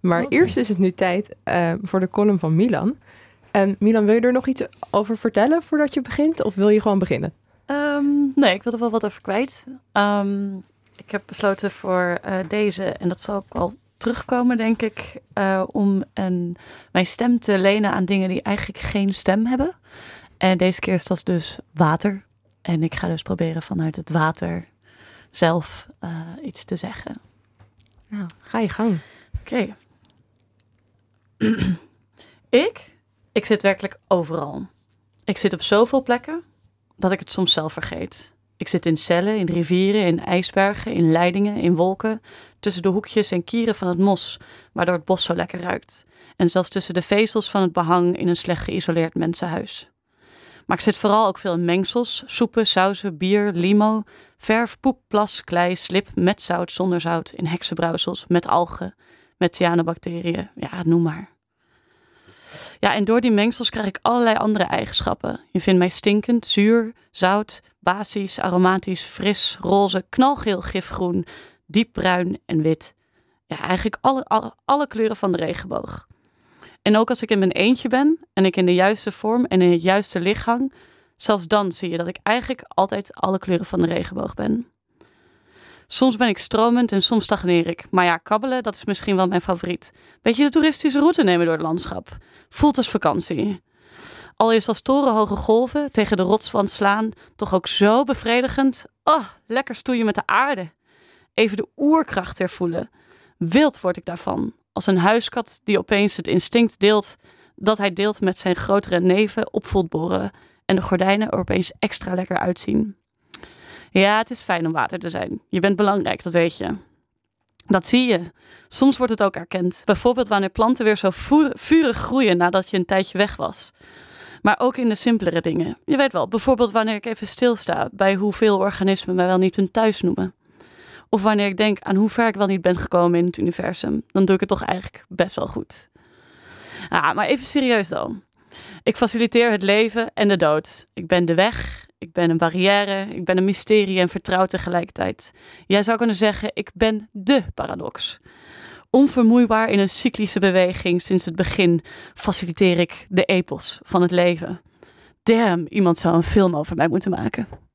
Maar eerst is het nu tijd eh, voor de column van Milan. En Milan, wil je er nog iets over vertellen voordat je begint? Of wil je gewoon beginnen? Ehm, nee, ik wil er wel wat over kwijt. Ehm, ik heb besloten voor eh, deze, en dat zal ook wel terugkomen, denk ik, eh, om een, mijn stem te lenen aan dingen die eigenlijk geen stem hebben. En deze keer is dat dus water. En ik ga dus proberen vanuit het water zelf iets te zeggen. Nou, ga je gang. Oké. ik? Ik zit werkelijk overal. Ik zit op zoveel plekken dat ik het soms zelf vergeet. Ik zit in cellen, in rivieren, in ijsbergen, in leidingen, in wolken, tussen de hoekjes en kieren van het mos, waardoor het bos zo lekker ruikt. En zelfs tussen de vezels van het behang in een slecht geïsoleerd mensenhuis. Maar ik zit vooral ook veel in mengsels, soepen, sauzen, bier, limo, verf, poep, plas, klei, slip, met zout, zonder zout, in heksenbrouwsels, met algen, met cyanobacteriën, ja, noem maar. Ja, en door die mengsels krijg ik allerlei andere eigenschappen. Je vindt mij stinkend, zuur, zout, basisch, aromatisch, fris, roze, knalgeel, gifgroen, diepbruin en wit. Ja, eigenlijk alle, alle, alle kleuren van de regenboog. En ook als ik in mijn eentje ben en ik in de juiste vorm en in het juiste licht hang, zelfs dan zie je dat ik eigenlijk altijd alle kleuren van de regenboog ben. Soms ben ik stromend en soms stagneer ik. Maar ja, kabbelen, dat is misschien wel mijn favoriet. Beetje de toeristische route nemen door het landschap. Voelt als vakantie. Al is als torenhoge golven tegen de rotswand slaan toch ook zo bevredigend. Oh, lekker stoeien met de aarde. Even de oerkracht weer voelen. Wild word ik daarvan. Als een huiskat die opeens het instinct deelt dat hij deelt met zijn grotere neven op. En de gordijnen er opeens extra lekker uitzien. Ja, het is fijn om water te zijn. Je bent belangrijk, dat weet je. Dat zie je. Soms wordt het ook erkend. Bijvoorbeeld wanneer planten weer zo vurig groeien nadat je een tijdje weg was. Maar ook in de simpelere dingen. Je weet wel, bijvoorbeeld wanneer ik even stilsta bij hoeveel organismen mij wel niet hun thuis noemen. Of wanneer ik denk aan hoe ver ik wel niet ben gekomen in het universum. Dan doe ik het toch eigenlijk best wel goed. Ah, maar even serieus dan. Ik faciliteer het leven en de dood. Ik ben de weg, ik ben een barrière, ik ben een mysterie en vertrouwd tegelijkertijd. Jij zou kunnen zeggen, ik ben de paradox. Onvermoeibaar in een cyclische beweging sinds het begin faciliteer ik de epos van het leven. Damn, iemand zou een film over mij moeten maken.